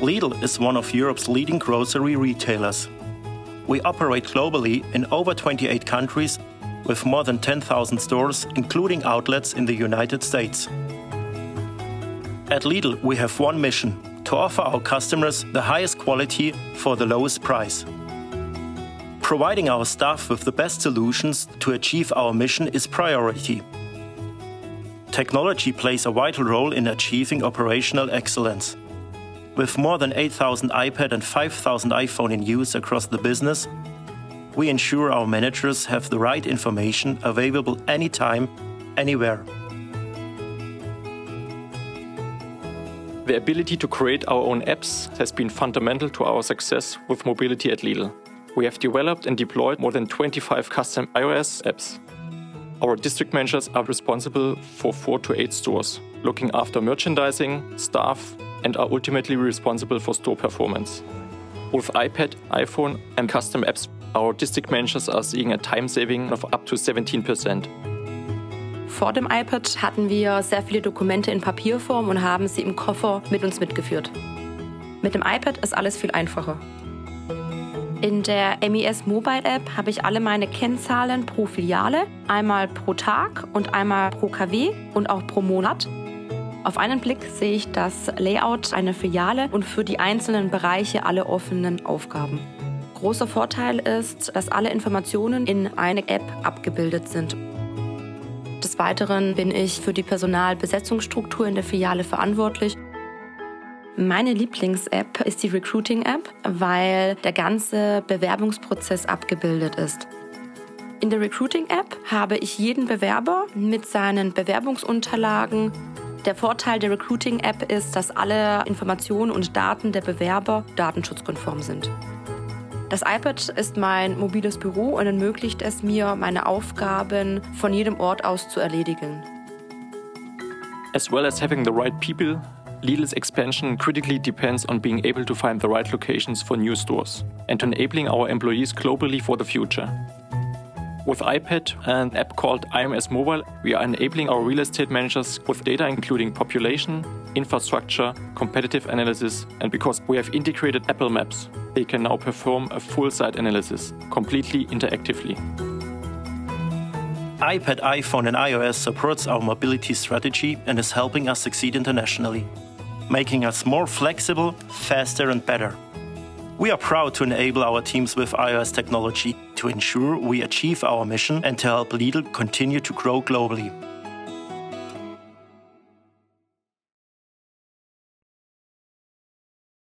Lidl is one of Europe's leading grocery retailers. We operate globally in over 28 countries with more than 10,000 stores, including outlets in the United States. At Lidl, we have one mission to offer our customers the highest quality for the lowest price. Providing our staff with the best solutions to achieve our mission is priority. Technology plays a vital role in achieving operational excellence. With more than 8,000 iPad and 5,000 iPhone in use across the business, we ensure our managers have the right information available anytime, anywhere. The ability to create our own apps has been fundamental to our success with mobility at Lidl. We have developed and deployed more than 25 custom iOS apps. Our district managers are responsible for four to eight stores, looking after merchandising, staff, and are ultimately responsible for store performance. With iPad, iPhone, and custom apps, our district managers are seeing a time saving of up to 17%. Vor dem iPad hatten wir sehr viele Dokumente in Papierform und haben sie im Koffer mit uns mitgeführt. Mit dem iPad ist alles viel einfacher. In der MES Mobile App habe ich alle meine Kennzahlen pro Filiale, einmal pro Tag und einmal pro KW und auch pro Monat. Auf einen Blick sehe ich das Layout einer Filiale und für die einzelnen Bereiche alle offenen Aufgaben. Großer Vorteil ist, dass alle Informationen in eine App abgebildet sind. Des Weiteren bin ich für die Personalbesetzungsstruktur in der Filiale verantwortlich. Meine Lieblings-App ist die Recruiting-App, weil der ganze Bewerbungsprozess abgebildet ist. In der Recruiting-App habe ich jeden Bewerber mit seinen Bewerbungsunterlagen, der Vorteil der Recruiting-App ist, dass alle Informationen und Daten der Bewerber datenschutzkonform sind. Das iPad ist mein mobiles Büro und ermöglicht es mir, meine Aufgaben von jedem Ort aus zu erledigen. As well as having the right people, Lidl's expansion critically depends on being able to find the right locations for new stores and enabling our employees globally for the future. With iPad and an app called IMS Mobile, we are enabling our real estate managers with data including population, infrastructure, competitive analysis, and because we have integrated Apple Maps, they can now perform a full site analysis completely interactively. iPad, iPhone, and iOS supports our mobility strategy and is helping us succeed internationally, making us more flexible, faster, and better. We are proud to enable our teams with iOS technology to ensure we achieve our mission and to help Lidl continue to grow globally.